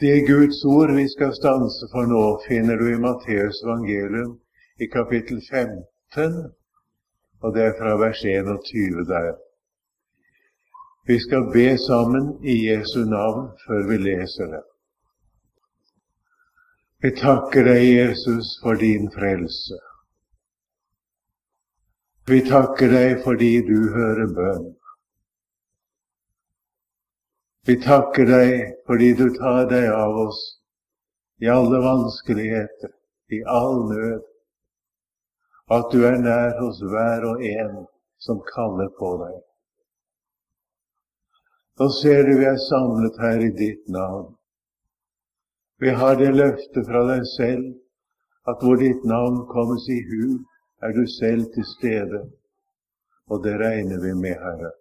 Det Guds ord vi skal stanse for nå, finner du i Matteus evangelium i kapittel 15, og det er fra vers 21 der. Vi skal be sammen i Jesu navn før vi leser det. Vi takker deg, Jesus, for din frelse. Vi takker deg fordi du hører bønn. Vi takker deg fordi du tar deg av oss i alle vanskeligheter, i all nød. At du er nær hos hver og en som kaller på deg. Nå ser du vi er samlet her i ditt navn. Vi har det løftet fra deg selv at hvor ditt navn kommes i hu, er du selv til stede. Og det regner vi med, Herre.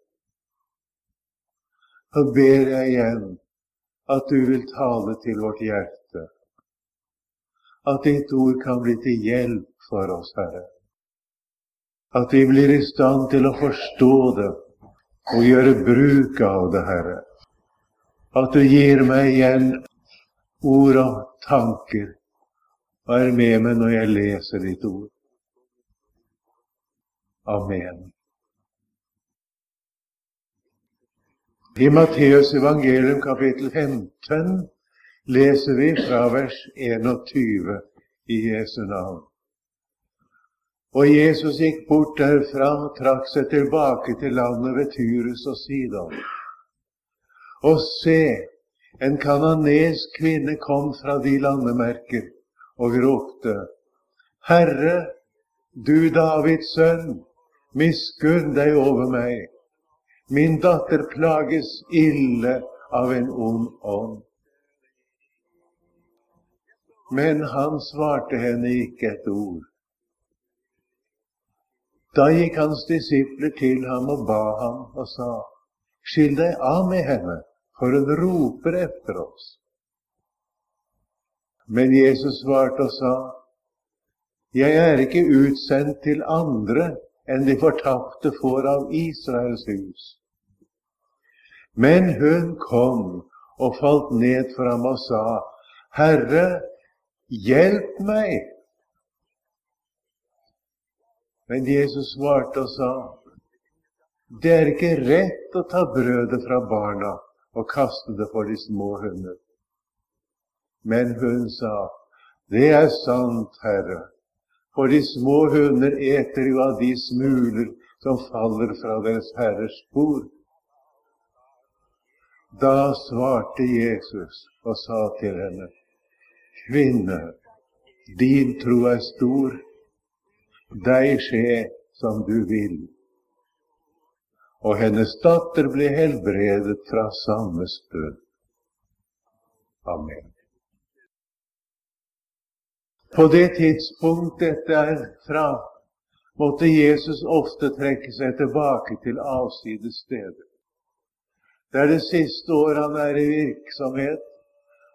Så ber jeg igjen at du vil tale til vårt hjerte. At ditt ord kan bli til hjelp for oss, Herre. At vi blir i stand til å forstå det og gjøre bruk av det, Herre. At du gir meg igjen ord og tanker og er med meg når jeg leser ditt ord. Amen. I Matteus evangelium kapittel 15 leser vi fra vers 21 i Jesu navn. Og Jesus gikk bort derfra og trakk seg tilbake til landet ved Tyrus og Sidon. Og se, en kananesk kvinne kom fra de landemerker og ropte, Herre, du Davids sønn, miskunn deg over meg. Min datter plages ille av en ond ånd. Men han svarte henne ikke et ord. Da gikk hans disipler til ham og ba ham og sa, Skill deg av med henne, for hun roper etter oss. Men Jesus svarte og sa, Jeg er ikke utsendt til andre enn de fortapte får av Israels hus. Men hun kom og falt ned for ham og sa, Herre, hjelp meg! Men Jesus svarte og sa, Det er ikke rett å ta brødet fra barna og kaste det for de små hunder. Men hun sa, Det er sant, Herre, for de små hunder eter jo av de smuler som faller fra deres herres bord. Da svarte Jesus og sa til henne, Kvinne, din tro er stor. Deg skje som du vil og hennes datter ble helbredet fra samme stund. Amen. På det tidspunkt dette er fra, måtte Jesus ofte trekke seg tilbake til avsides steder. Det er det siste året han er i virksomhet,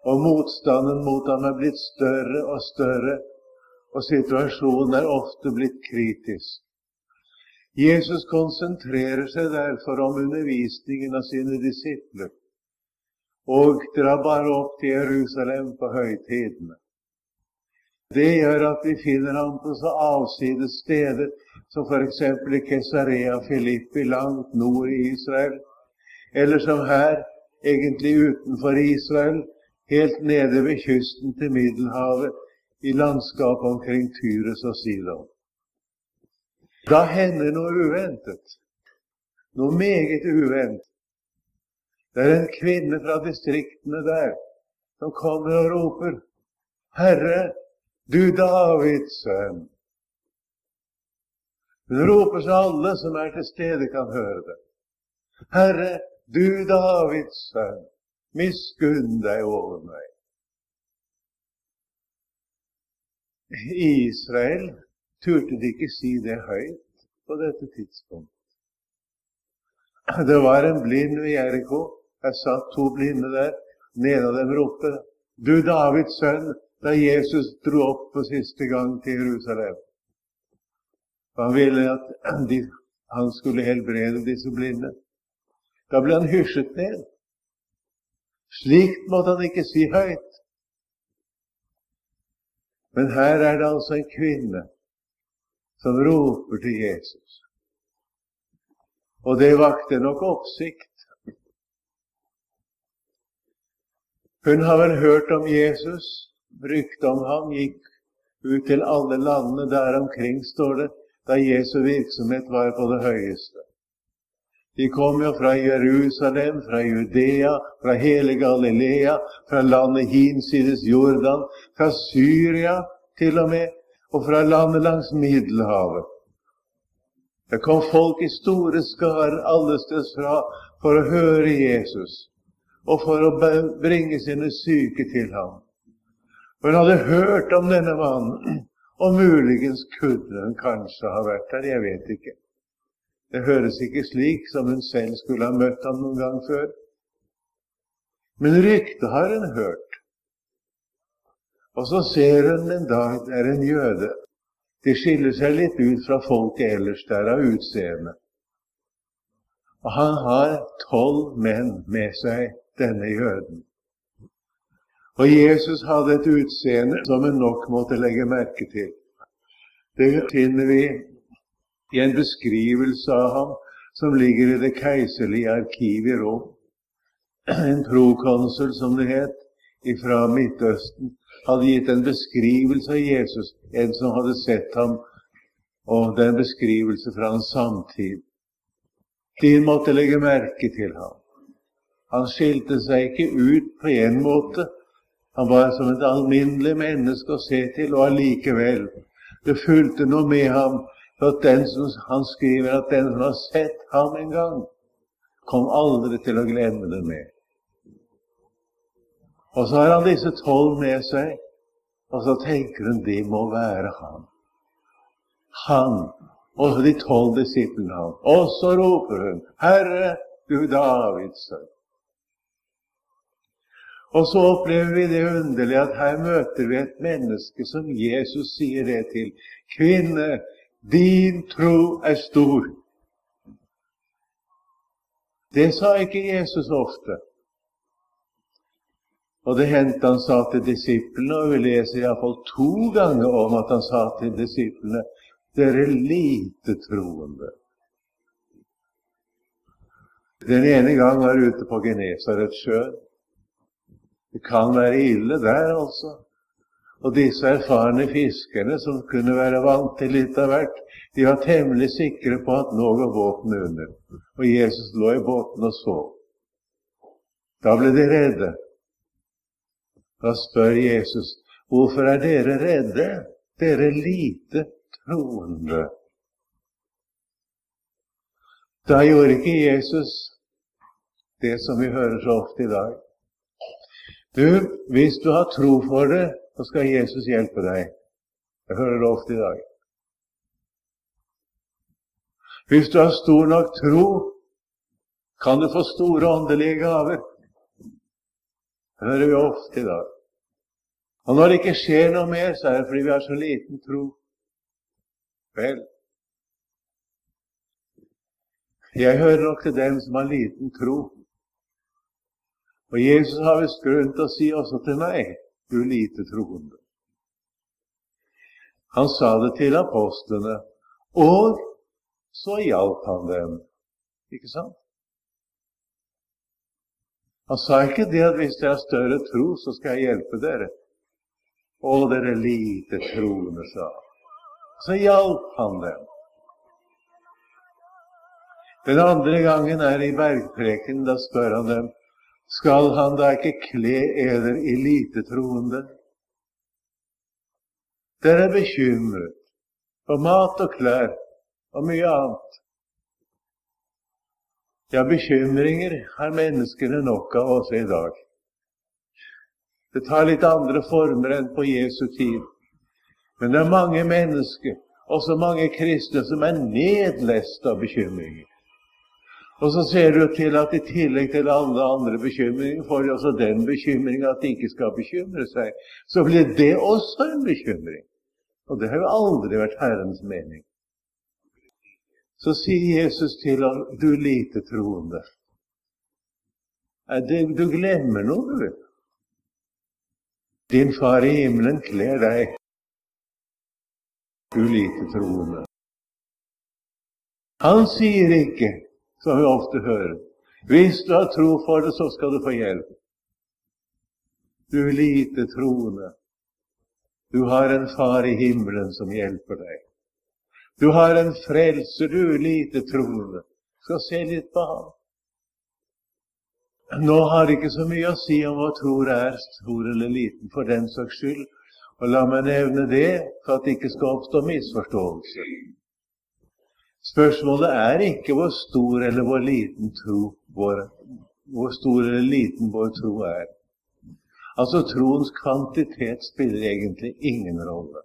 og motstanden mot ham er blitt større og større, og situasjonen er ofte blitt kritisk. Jesus konsentrerer seg derfor om undervisningen av sine disipler og drar bare opp til Jerusalem på høytidene. Det gjør at vi finner ham på så avsides steder som f.eks. i Kesarea Filippi, langt nord i Israel, eller som her, egentlig utenfor Israel, helt nede ved kysten til Middelhavet, i landskapet omkring Tyres og Sidon. Da hender noe uventet. Noe meget uventet. Det er en kvinne fra distriktene der som kommer og roper Herre, du Davids sønn. Hun roper så alle som er til stede, kan høre det. Herre, du Davids sønn, miskunn deg over meg. Israel turte de ikke si det høyt på dette tidspunkt. Det var en blind ved Jeriko. Jeg satt to blinde der. Den ene av dem ropte, 'Du Davids sønn', da Jesus dro opp for siste gang til Jerusalem. Han ville at de, han skulle helbrede disse blinde. Da ble han hysjet ned. Slikt måtte han ikke si høyt. Men her er det altså en kvinne som roper til Jesus. Og det vakte nok oppsikt. Hun har vel hørt om Jesus. Ryktet om ham gikk ut til alle landene der omkring, står det, da Jesu virksomhet var på det høyeste. De kom jo fra Jerusalem, fra Judea, fra hele Galilea, fra landet hinsides Jordan, fra Syria til og med, og fra landet langs Middelhavet. Det kom folk i store skarer allesteds fra for å høre Jesus og for å bringe sine syke til ham. Hun hadde hørt om denne mannen, og muligens kunne hun kanskje ha vært der, jeg vet ikke. Det høres ikke slik som hun selv skulle ha møtt ham noen gang før. Men ryktet har hun hørt. Og så ser hun en dag det er en jøde. De skiller seg litt ut fra folket ellers der av utseende. Og han har tolv menn med seg, denne jøden. Og Jesus hadde et utseende som en nok måtte legge merke til. Det finner vi i en beskrivelse av ham som ligger i det keiserlige arkivet i Rom. En prokonsul, som det het, fra Midtøsten, hadde gitt en beskrivelse av Jesus, en som hadde sett ham, og det er en beskrivelse fra hans samtid. De måtte legge merke til ham. Han skilte seg ikke ut på en måte, han var som et alminnelig menneske å se til, og allikevel Det fulgte noe med ham. For som, han skriver at den som har sett ham en gang, kom aldri til å glemme det mer. Og så har han disse tolv med seg, og så tenker hun de må være han. Han og de tolv disiplene han. Og så roper hun, Herre, du Davids sønn. Og så opplever vi det underlige at her møter vi et menneske som Jesus sier det til. Kvinne, din tro er stor. Det sa ikke Jesus ofte. Og det hendte han sa til disiplene, og vi leser iallfall to ganger om at han sa til disiplene dere lite troende. Den ene gang var ute på Genesaretsjøen. Det kan være ille der, altså. Og disse erfarne fiskerne, som kunne være vant til litt av hvert, de var temmelig sikre på at nå går båten under. Og Jesus lå i båten og så. Da ble de redde. Da spør Jesus, hvorfor er dere redde, dere lite troende? Da gjorde ikke Jesus det som vi hører så ofte i dag. Du, hvis du har tro for det, så skal Jesus hjelpe deg. Jeg hører det ofte i dag. Hvis du har stor nok tro, kan du få store åndelige gaver. Det hører vi ofte i dag. Og når det ikke skjer noe mer, så er det fordi vi har så liten tro. Vel, jeg hører nok til dem som har liten tro. Og Jesus har visst grunn til å si også til meg, du lite troende. Han sa det til apostlene, og så hjalp han dem. Ikke sant? Han sa ikke det at hvis dere har større tro, så skal jeg hjelpe dere. Å, dere lite troende, sa han. Så hjalp han dem. Den andre gangen er i bergpreken. Da spør han dem skal han da ikke kle eder i lite troende? Dere er bekymret for mat og klær og mye annet. Ja, bekymringer har menneskene nok av også i dag. Det tar litt andre former enn på Jesu tid. Men det er mange mennesker, også mange kristne, som er nedlest av bekymringer. Og så ser du til at i tillegg til alle andre bekymringer får de også den bekymringa at de ikke skal bekymre seg. Så blir det også en bekymring. Og det har jo aldri vært Herrens mening. Så sier Jesus til ham, du lite troende. Du glemmer noe, du. Din far i himmelen kler deg, du lite troende. Han sier ikke, som vi ofte hører, hvis du har tro for det, så skal du få hjelp. Du lite troende. Du har en far i himmelen som hjelper deg. Du har en frelser, du lite troende. Skal se litt på ham. Nå har det ikke så mye å si om hva tror er, stor eller liten, for den saks skyld. Og la meg nevne det for at det ikke skal oppstå misforståelse. Spørsmålet er ikke hvor stor eller hvor liten tro vår, hvor stor eller liten vår tro er. Altså troens kvantitet spiller egentlig ingen rolle.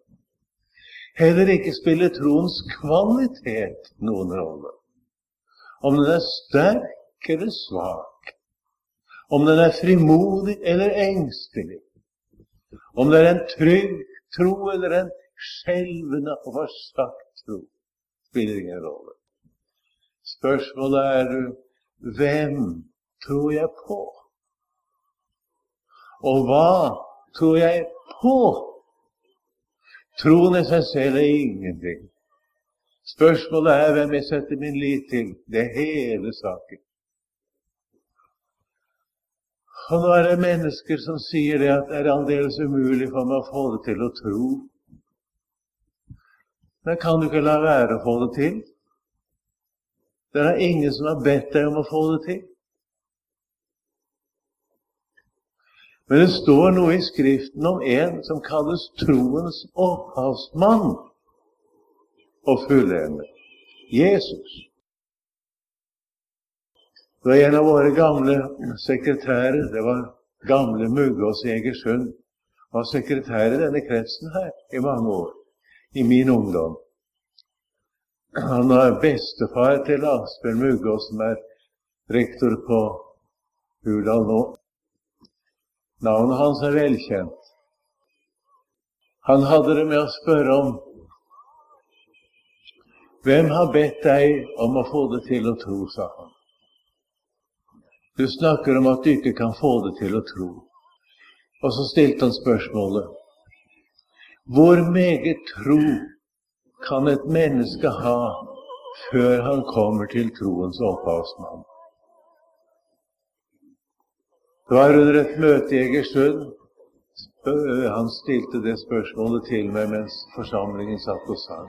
Heller ikke spiller troens kvalitet noen rolle. Om den er sterk eller svak, om den er frimodig eller engstelig, om det er en trygg tro eller en skjelvende og forsagt tro, spiller ingen rolle. Spørsmålet er hvem tror jeg på? Og hva tror jeg på? Troen i seg selv er ingenting. Spørsmålet er hvem jeg setter min lit til. Det er hele saken. Og nå er det mennesker som sier det at det er aldeles umulig for meg å få det til å tro. Men kan du ikke la være å få det til? Det er ingen som har bedt deg om å få det til. Men det står noe i Skriften om en som kalles troens opphavsmann og fullender. Jesus. Det var en av våre gamle sekretærer, det var gamle Muggås i Egersund, var sekretær i denne kretsen her i mange år, i min ungdom. Han var bestefar til Asbjørn Mugås, som er rektor på Hurdal nå. Navnet hans er velkjent. Han hadde det med å spørre om Hvem har bedt deg om å få det til å tro, sa han. Du snakker om at du ikke kan få det til å tro. Og så stilte han spørsmålet Hvor meget tro kan et menneske ha før han kommer til troens opphavsmann? Det var under et møte i Egersund. Han stilte det spørsmålet til meg mens forsamlingen satt og sang.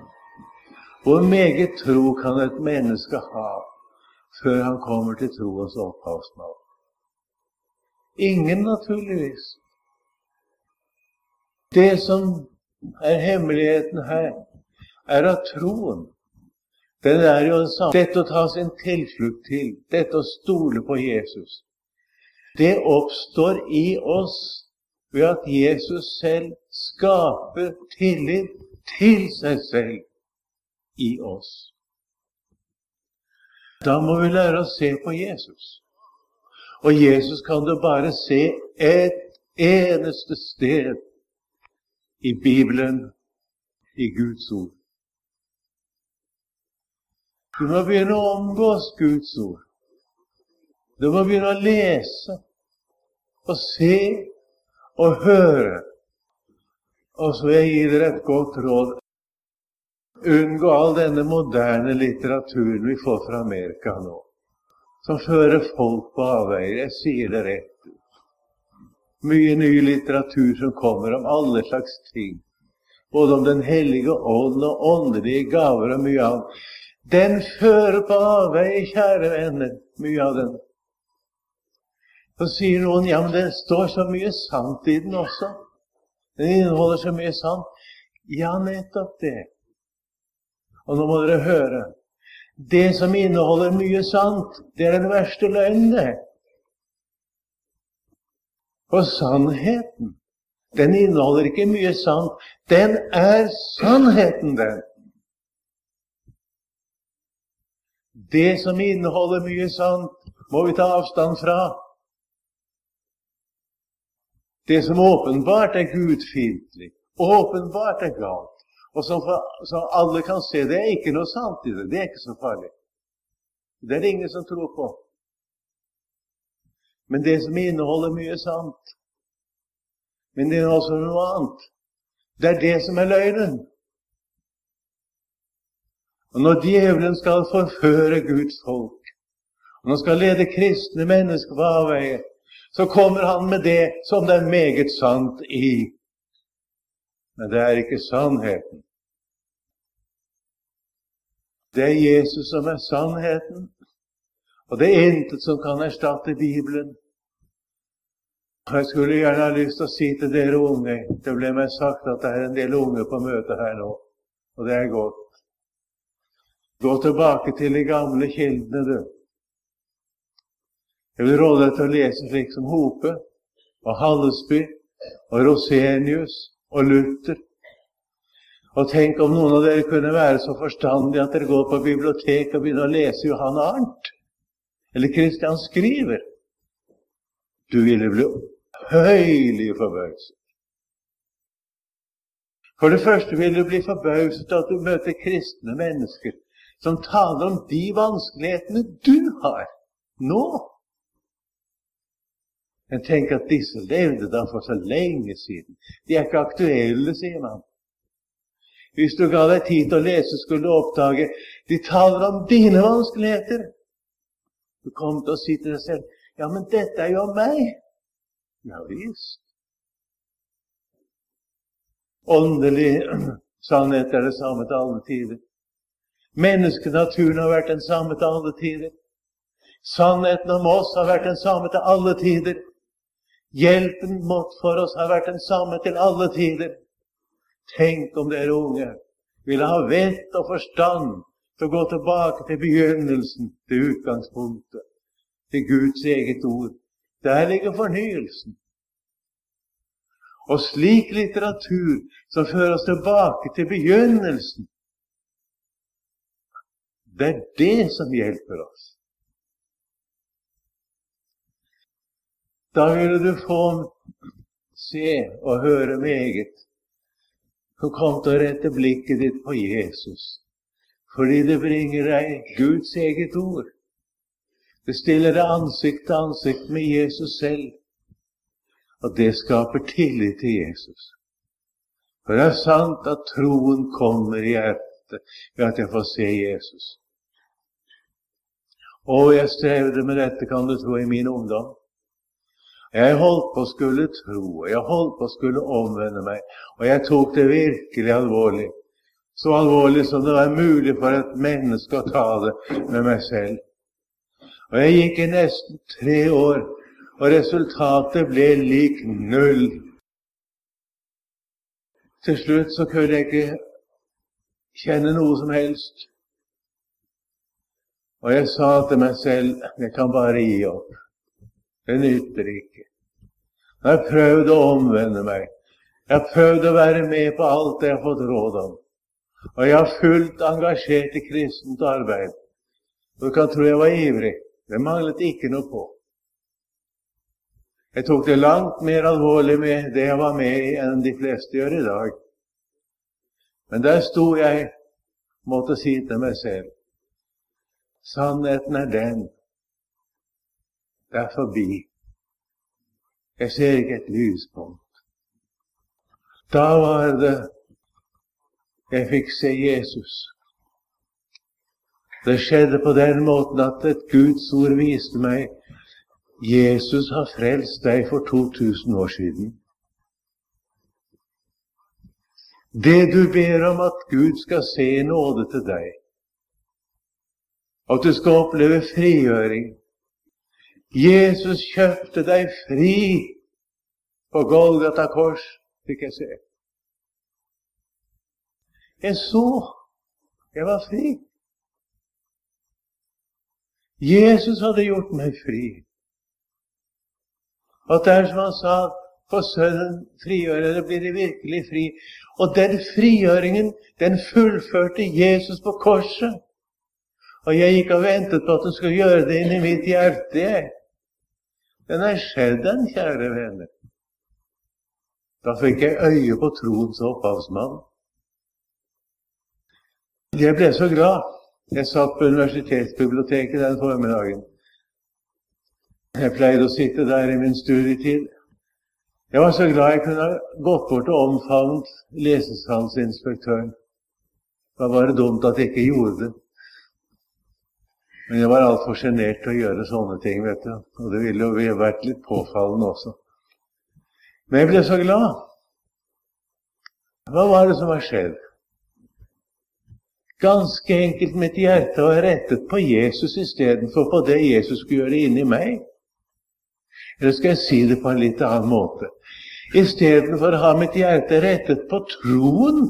Hvor meget tro kan et menneske ha før han kommer til troens opphavsmann. Ingen, naturligvis. Det som er hemmeligheten her, er at troen den er jo det samme. Dette å ta sin tilflukt til, dette å stole på Jesus, det oppstår i oss ved at Jesus selv skaper tillit til seg selv i oss. Da må vi lære å se på Jesus. Og Jesus kan du bare se et eneste sted i Bibelen, i Guds ord. Du må begynne å omgås Guds ord. Du må begynne å lese og se og høre. Og så vil jeg gi dere et godt råd. Unngå all denne moderne litteraturen vi får fra Amerika nå, som fører folk på avveier. Jeg sier det rett. Mye ny litteratur som kommer om alle slags ting, både om Den hellige ånd og åndelige gaver og mye annet. Den fører på avveie, kjære venner, mye av den. Så sier noen ja, men det står så mye sant i den også. Den inneholder så mye sant. Ja, nettopp det. Og nå må dere høre. Det som inneholder mye sant, det er den verste løgnen, det. For sannheten, den inneholder ikke mye sant. Den er sannheten, den. Det som inneholder mye sant, må vi ta avstand fra. Det som åpenbart er gudfiendtlig, åpenbart er galt, og som, som, alle kan se. Det er ikke noe sant i det. Det er ikke så farlig. Det er det ingen som tror på. Men det som inneholder mye sant. Men det er også noe annet. Det er det som er løgnen. Og Når djevelen skal forføre Guds folk, og når han skal lede kristne mennesker på avveie, så kommer han med det som det er meget sant i. Men det er ikke sannheten. Det er Jesus som er sannheten, og det er intet som kan erstatte Bibelen. Og Jeg skulle gjerne ha lyst til å si til dere unge Det ble meg sagt at det er en del unge på møtet her nå, og det er godt. Gå tilbake til de gamle kildene, du. Jeg vil råde deg til å lese slik som Hope og Hallesby og Rosenius og Luther og tenk om noen av dere kunne være så forstandige at dere går på biblioteket og begynner å lese Johan Arnt eller Kristian Skriver. Du ville bli høylig forbauset. For det første vil du bli forbauset at du møter kristne mennesker som taler om de vanskelighetene du har nå. Men tenk at disse levde da for så lenge siden. De er ikke aktuelle, sier man. Hvis du ga deg tid til å lese, skulle du oppdage de taler om dine vanskeligheter. Du kom til å si til deg selv ja, men dette er jo meg. Ja visst. Åndelig sannhet er det samme til alle tider. Menneskenaturen har vært den samme til alle tider. Sannheten om oss har vært den samme til alle tider. Hjelpen mot for oss har vært den samme til alle tider. Tenk om dere unge ville ha vett og forstand til å gå tilbake til begynnelsen, til utgangspunktet, til Guds eget ord. Der ligger fornyelsen. Og slik litteratur som fører oss tilbake til begynnelsen, det er det som hjelper oss. Da ville du få se og høre meget så kom til å rette blikket ditt på Jesus, fordi det bringer deg Guds eget ord. Det stiller deg ansikt til ansikt med Jesus selv, og det skaper tillit til Jesus. For det er sant at troen kommer i hjertet ved at jeg får se Jesus. Og jeg strevde med dette, kan du tro, i min ungdom. Jeg holdt på å skulle tro, og jeg holdt på å skulle omvende meg, og jeg tok det virkelig alvorlig. Så alvorlig som det var mulig for et menneske å ta det med meg selv. Og jeg gikk i nesten tre år, og resultatet ble lik null. Til slutt så kunne jeg ikke kjenne noe som helst. Og jeg sa til meg selv jeg kan bare gi opp. Det nytter ikke. Jeg har prøvd å omvende meg. Jeg har prøvd å være med på alt jeg har fått råd om. Og jeg har fullt engasjert i kristent arbeid. Du kan tro jeg var ivrig. Det manglet ikke noe på. Jeg tok det langt mer alvorlig med det jeg var med i, enn de fleste gjør i dag. Men der sto jeg, måtte si til meg selv Sannheten er den det er forbi. Jeg ser ikke et lyspunkt. Da var det jeg fikk se Jesus. Det skjedde på den måten at et Guds ord viste meg Jesus har frelst deg for 2000 år siden. Det du ber om at Gud skal se i nåde til deg, at du skal oppleve frigjøring, Jesus kjøpte deg fri på Golgata kors, fikk jeg se. Jeg så. Jeg var fri. Jesus hadde gjort meg fri. Og det er som han sa for Sønnen frigjøre, det blir de virkelig fri. Og den frigjøringen, den fullførte Jesus på korset. Og jeg gikk og ventet på at han skulle gjøre det inni mitt hjerte. jeg. Den er skjedd, den, kjære venner. Da fikk jeg øye på troens opphavsmann. Jeg ble så glad. Jeg satt på universitetsbiblioteket den formiddagen. Jeg pleide å sitte der i min studietid. Jeg var så glad jeg kunne gått bort og omfavnet lesesalsinspektøren. Det var bare dumt at jeg ikke gjorde det. Men jeg var altfor sjenert til å gjøre sånne ting, vet du. Og det ville jo vært litt påfallende også. Men jeg ble så glad. Hva var det som var skjedd? Ganske enkelt mitt hjerte var rettet på Jesus istedenfor på det Jesus skulle gjøre inni meg. Eller skal jeg si det på en litt annen måte? Istedenfor å ha mitt hjerte rettet på troen,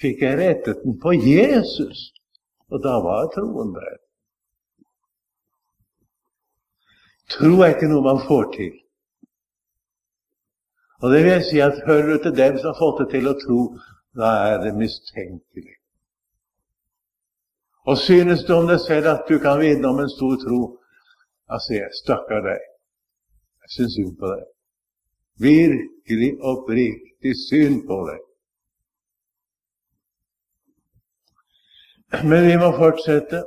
fikk jeg rettet den på Jesus. Og da var troen der. Tro er ikke noe man får til. Og det vil jeg si at hører du til dem som har fått det til å tro, da er det mistenkelig. Og synes du om deg selv at du kan vinne om en stor tro, altså, stakkar deg. Jeg syns synd på deg. Virkelig oppriktig synd på deg. Men vi må fortsette.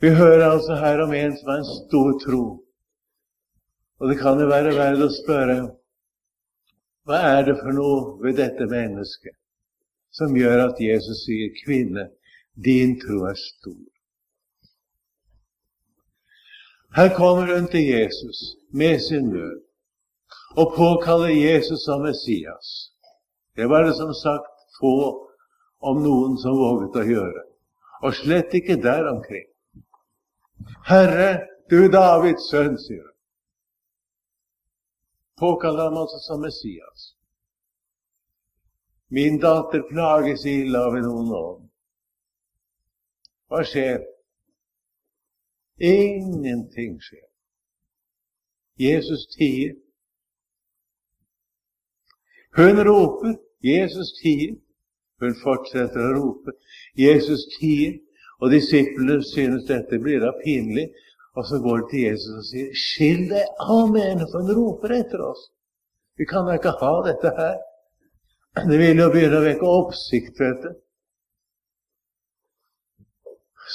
Vi hører altså her om en som har en stor tro. Og det kan jo være verdt å spørre hva er det for noe ved dette mennesket som gjør at Jesus sier, 'Kvinne, din tro er stor'? Her kommer hun til Jesus med sin nød og påkaller Jesus som Messias. Det var det som sagt få om noen som våget å gjøre, og slett ikke der omkring. Herre, du Davids sønn, sier hun. Påkaller ham altså som Messias. Min datter plages ille av en ond ånd. Hva skjer? Ingenting skjer. Jesus tier. Hun roper. Jesus tier. Hun fortsetter å rope. Jesus tier. Og disiplene synes dette blir da pinlig. Og så går de til Jesus og sier, 'Skill deg av med henne, for hun roper etter oss.' Vi kan da ikke ha dette her. Det vil jo begynne å vekke oppsikt, vet du.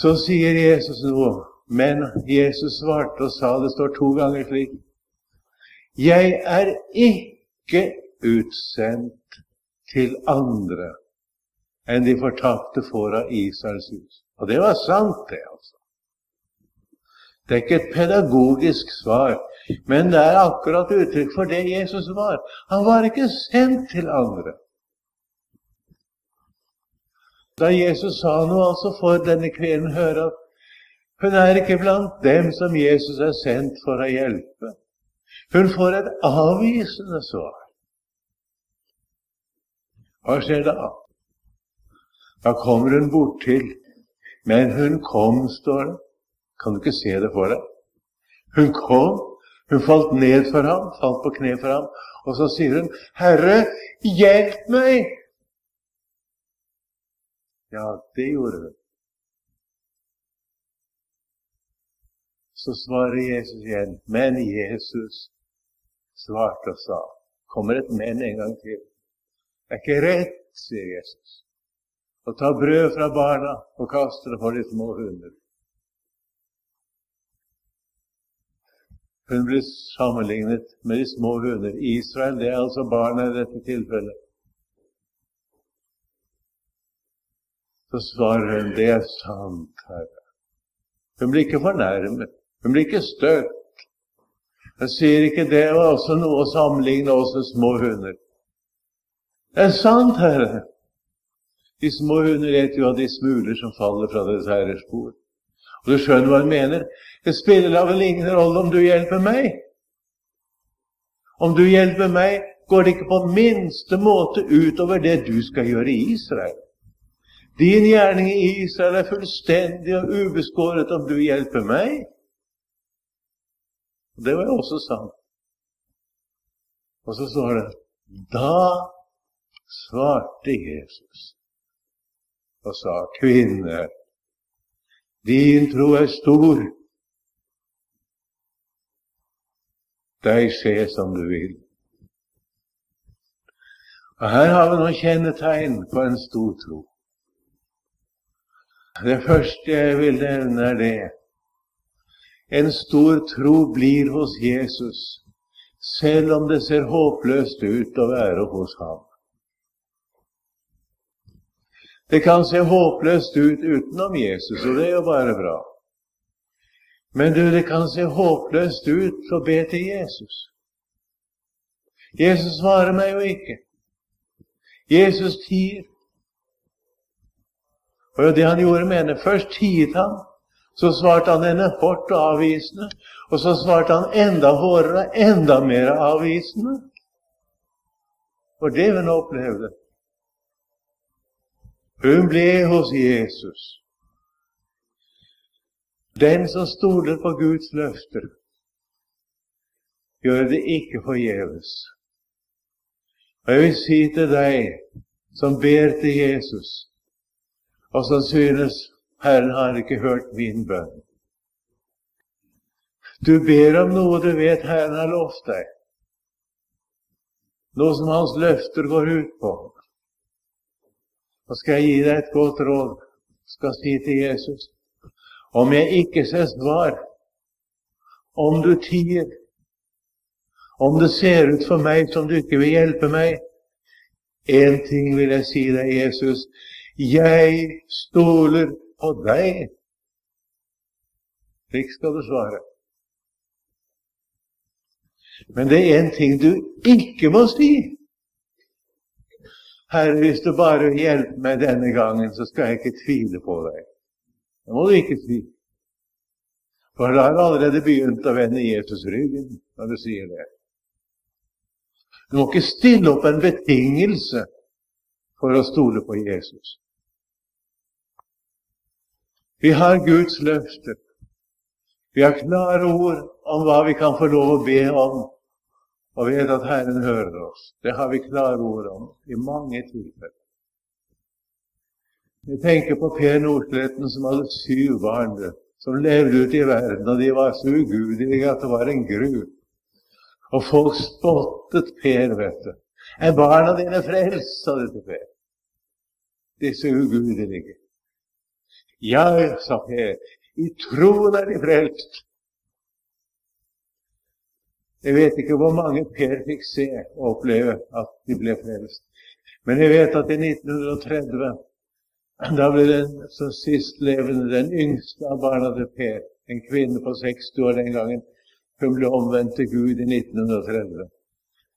Så sier Jesus noe men Jesus svarte og sa, det står to ganger slik Jeg er ikke utsendt til andre enn de fortapte får av Israels hus. Og det var sant, det, altså. Det er ikke et pedagogisk svar, men det er akkurat uttrykk for det Jesus var. Han var ikke sendt til andre. Da Jesus sa noe, altså får denne kvinnen høre at hun er ikke blant dem som Jesus er sendt for å hjelpe. Hun får et avvisende svar. Hva skjer da? Da kommer hun bortil. Men hun kom, står det. Kan du ikke se det for deg? Hun kom, hun falt ned for ham, falt på kne for ham, og så sier hun, 'Herre, hjelp meg!' Ja, det gjorde hun. Så svarer Jesus igjen. Men Jesus svarte og sa Kommer et men en gang til. Det er ikke rett, sier Jesus, å ta brød fra barna og kaste det for de små hunder. Hun blir sammenlignet med de små hunder. Israel, det er altså barna i dette tilfellet. Så svarer hun, det er sant, Herre. Hun blir ikke fornærmet. Hun blir ikke støtt. Jeg sier ikke det var også noe å sammenligne oss med små hunder. Det er sant, Herre. De små hunder vet jo av de smuler som faller fra deres herres spor. Og du skjønner hva hun mener. Det spiller da vel ingen rolle om du hjelper meg. Om du hjelper meg, går det ikke på minste måte utover det du skal gjøre i Israel. Din gjerning i Israel er fullstendig og ubeskåret om du hjelper meg. Det var jo også sant. Og så står det Da svarte Jesus og sa, kvinne, din tro er stor. Deg skje som du vil. Og Her har vi noen kjennetegn på en stor tro. Det første jeg vil nevne, er det En stor tro blir hos Jesus, selv om det ser håpløst ut å være hos ham. Det kan se håpløst ut utenom Jesus, og det er jo bare bra. Men du, det kan se håpløst ut å be til Jesus. Jesus svarer meg jo ikke. Jesus tier. Og det han gjorde med henne. Først tiet han, så svarte han henne hardt og avvisende. Og så svarte han enda hårdere, enda mer avvisende. For det hun opplevde. Hun ble hos Jesus. Den som stoler på Guds løfter, gjør det ikke forgjeves. Og jeg vil si til deg som ber til Jesus, og som synes Herren har ikke hørt min bønn. Du ber om noe du vet Herren har lovt deg, noe som Hans løfter går ut på. Så skal jeg gi deg et godt råd. Skal si til Jesus om jeg ikke ser svar, om du tier, om det ser ut for meg som du ikke vil hjelpe meg Én ting vil jeg si deg, Jesus. Jeg stoler på deg. Slik skal du svare. Men det er en ting du ikke må si. Herre, hvis du bare hjelper meg denne gangen, så skal jeg ikke tvile på deg. Det må du ikke si. For da har du allerede begynt å vende Jesus ryggen når du sier det. Du må ikke stille opp en betingelse for å stole på Jesus. Vi har Guds løfter. Vi har klare ord om hva vi kan få lov å be om og vet at Herren hører oss. Det har vi klare ord om i mange tilfeller. Vi tenker på Per Nordsletten som hadde syv barn, som levde ute i verden, og de var så ugudelige at det var en gru. Og folk spottet Per, vet du. Er barna dine frelst, sa de til Per. Disse ugudelige. Ja, sa Per, i troen er de frelst. Jeg vet ikke hvor mange Per fikk se og oppleve at de ble frelst. Men jeg vet at i 1930 da ble den som sist levende, den yngste av barna til Per, en kvinne på 60 år den gangen, hun ble omvendt til Gud i 1930.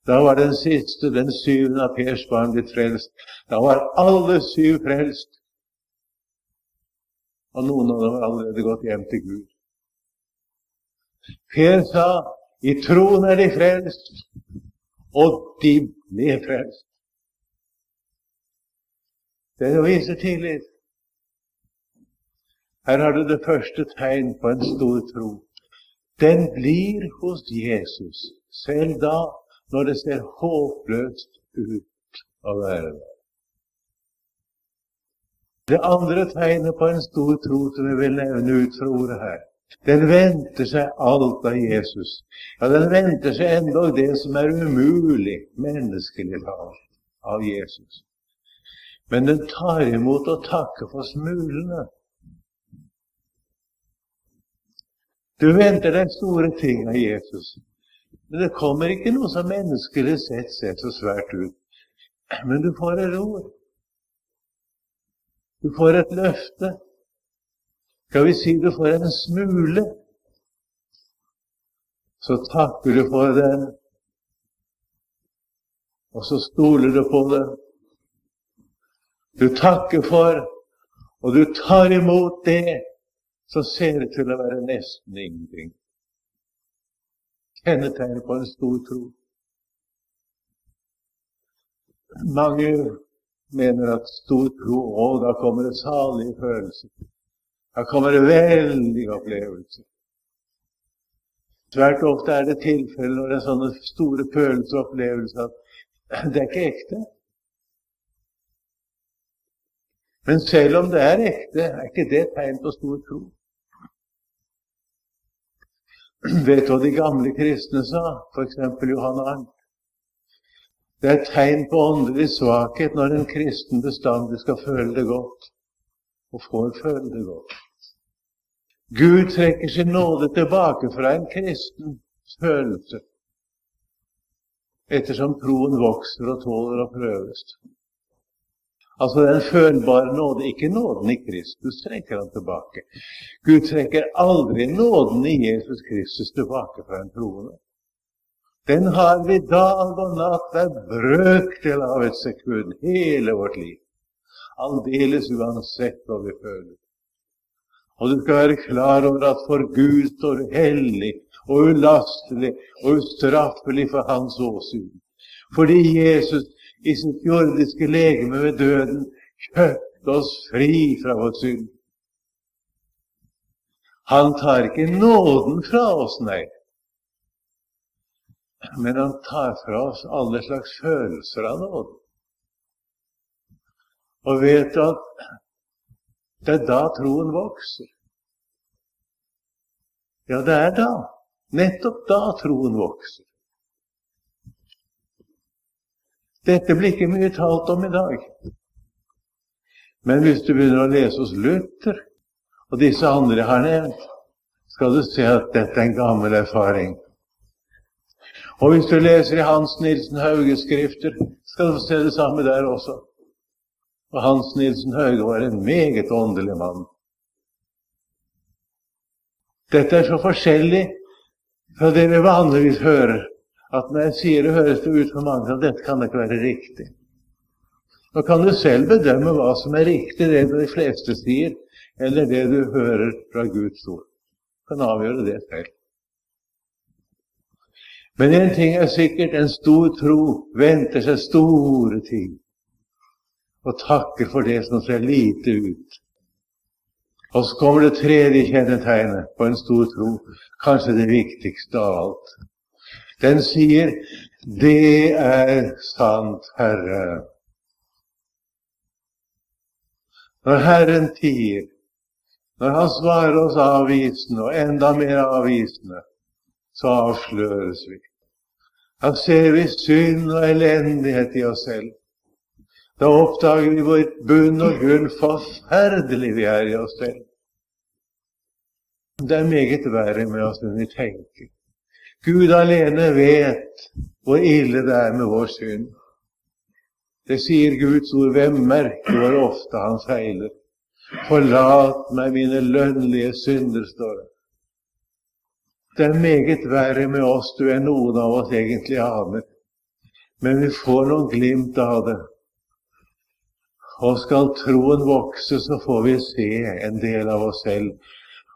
Da var den siste, den syvende av Pers barn, blitt frelst. Da var alle syv frelst. Og noen av dem har allerede gått hjem til Gud. Per sa i troen er de frelst, og de ble frelst. Det er å vise tillit. Her har du det første tegn på en stor tro. Den blir hos Jesus, selv da når det ser håpløst ut å være der. Det andre tegnet på en stor tro som jeg vil nevne ut fra ordet her, den venter seg alt av Jesus. Ja, den venter seg endog det som er umulig menneskelig talt av Jesus. Men den tar imot og takker for smulene. Du venter deg store ting av Jesus, men det kommer ikke noe som menneskelig sett ser så svært ut. Men du får et ord. Du får et løfte. Skal vi si du får en smule, så takker du for den, og så stoler du på den. Du takker for, og du tar imot det som ser ut til å være nesten ingenting. Kjennetegn på en stor tro. Mange mener at stor tro, å, da kommer det salige følelser. Da kommer det veldige opplevelser. Svært ofte er det tilfeller når det er sånne store følelser og opplevelser at det er ikke ekte. Men selv om det er ekte, er ikke det tegn på stor tro. Vet du hva de gamle kristne sa, f.eks. Johan Arnt? Det er et tegn på åndelig svakhet når en kristen bestandig skal føle det godt, og får føle det godt. Gud trekker sin nåde tilbake fra en kristen følelse ettersom troen vokser og tåler å prøves. Altså den følbare nåde, ikke nåden i Kristus, trekker han tilbake. Gud trekker aldri nåden i Jesus Kristus tilbake fra en troende. Den har vi dag og natt, hver brøkdel av et sekund, hele vårt liv. Aldeles uansett hva vi føler. Og du skal være klar over at for Gud står du hellig og ulastelig og ustraffelig for hans åsyn. Fordi Jesus i sitt jordiske legeme ved døden kjøpte oss fri fra vår synd. Han tar ikke nåden fra oss, nei. Men han tar fra oss alle slags følelser av nåden. Og vet at det er da troen vokser. Ja, det er da. Nettopp da troen vokser. Dette blir ikke mye talt om i dag. Men hvis du begynner å lese hos Luther og disse andre jeg har nevnt, skal du se at dette er en gammel erfaring. Og hvis du leser i Hans Nilsen Hauges skrifter, skal du se det samme der også. Og Hans Nilsen Hauge var en meget åndelig mann. Dette er så forskjellig fra det vi vanligvis hører, at når jeg sier det, høres det ut for mange at dette kan ikke være riktig. Nå kan du selv bedømme hva som er riktig, det de fleste sier, eller det du hører fra Guds ord. Du kan avgjøre det selv. Men én ting er sikkert, en stor tro venter seg store ting og takker for det som ser lite ut. Og så kommer det tredje kjennetegnet på en stor tro, kanskje det viktigste av alt. Den sier 'Det er sant, Herre'. Når Herren tier, når Han svarer oss avvisende og enda mer avvisende, så avsløres vi. Da ser vi synd og elendighet i oss selv. Da oppdager vi hvor bunn og grunn forferdelig vi er i oss selv. Det er meget verre med oss enn vi tenker. Gud alene vet hvor ille det er med vår synd. Det sier Guds ord. Hvem merker hvor ofte han feiler? Forlat meg mine lønnlige synder, står det. Det er meget verre med oss du enn noen av oss egentlig aner. Men vi får noen glimt av det og skal troen vokse, så får vi se en del av oss selv.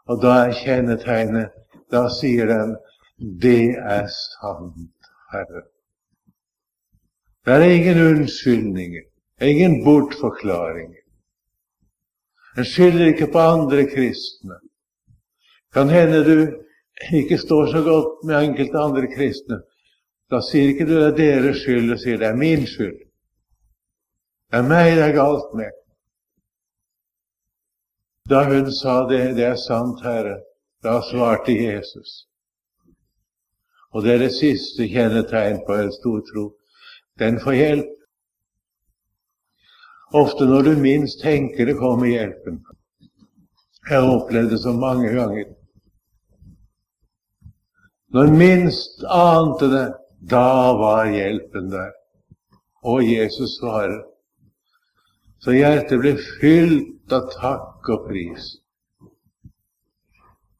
Og da er kjennetegnet Da sier den 'Det er sant, Herre'. Det er ingen unnskyldninger, ingen bortforklaringer. En skylder ikke på andre kristne. Kan hende du ikke står så godt med enkelte andre kristne. Da sier ikke du det er deres skyld, du sier det er min skyld. Det er meg det er galt med. Da hun sa det, det er sant, Herre, da svarte Jesus. Og det er det siste kjennetegn på en stor tro. Den får hjelp. Ofte når du minst tenker det, kommer hjelpen. Jeg har opplevd det så mange ganger. Når minst ante det, da var hjelpen der. Og Jesus svarer. Så hjertet ble fylt av takk og pris.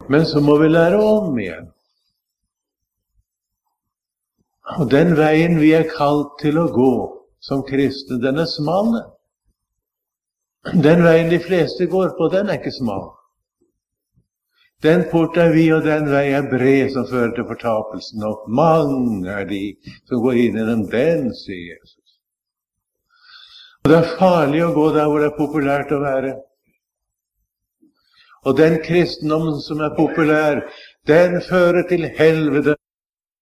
Men så må vi lære om igjen. Og den veien vi er kalt til å gå som kristne, den er smal. Den veien de fleste går på, den er ikke smal. Den port er vid, og den vei er bred, som fører til fortapelsen. Og mange er de som går inn gjennom den, sier Jesus. Og Det er farlig å gå der hvor det er populært å være. Og den kristendommen som er populær, den fører til helvete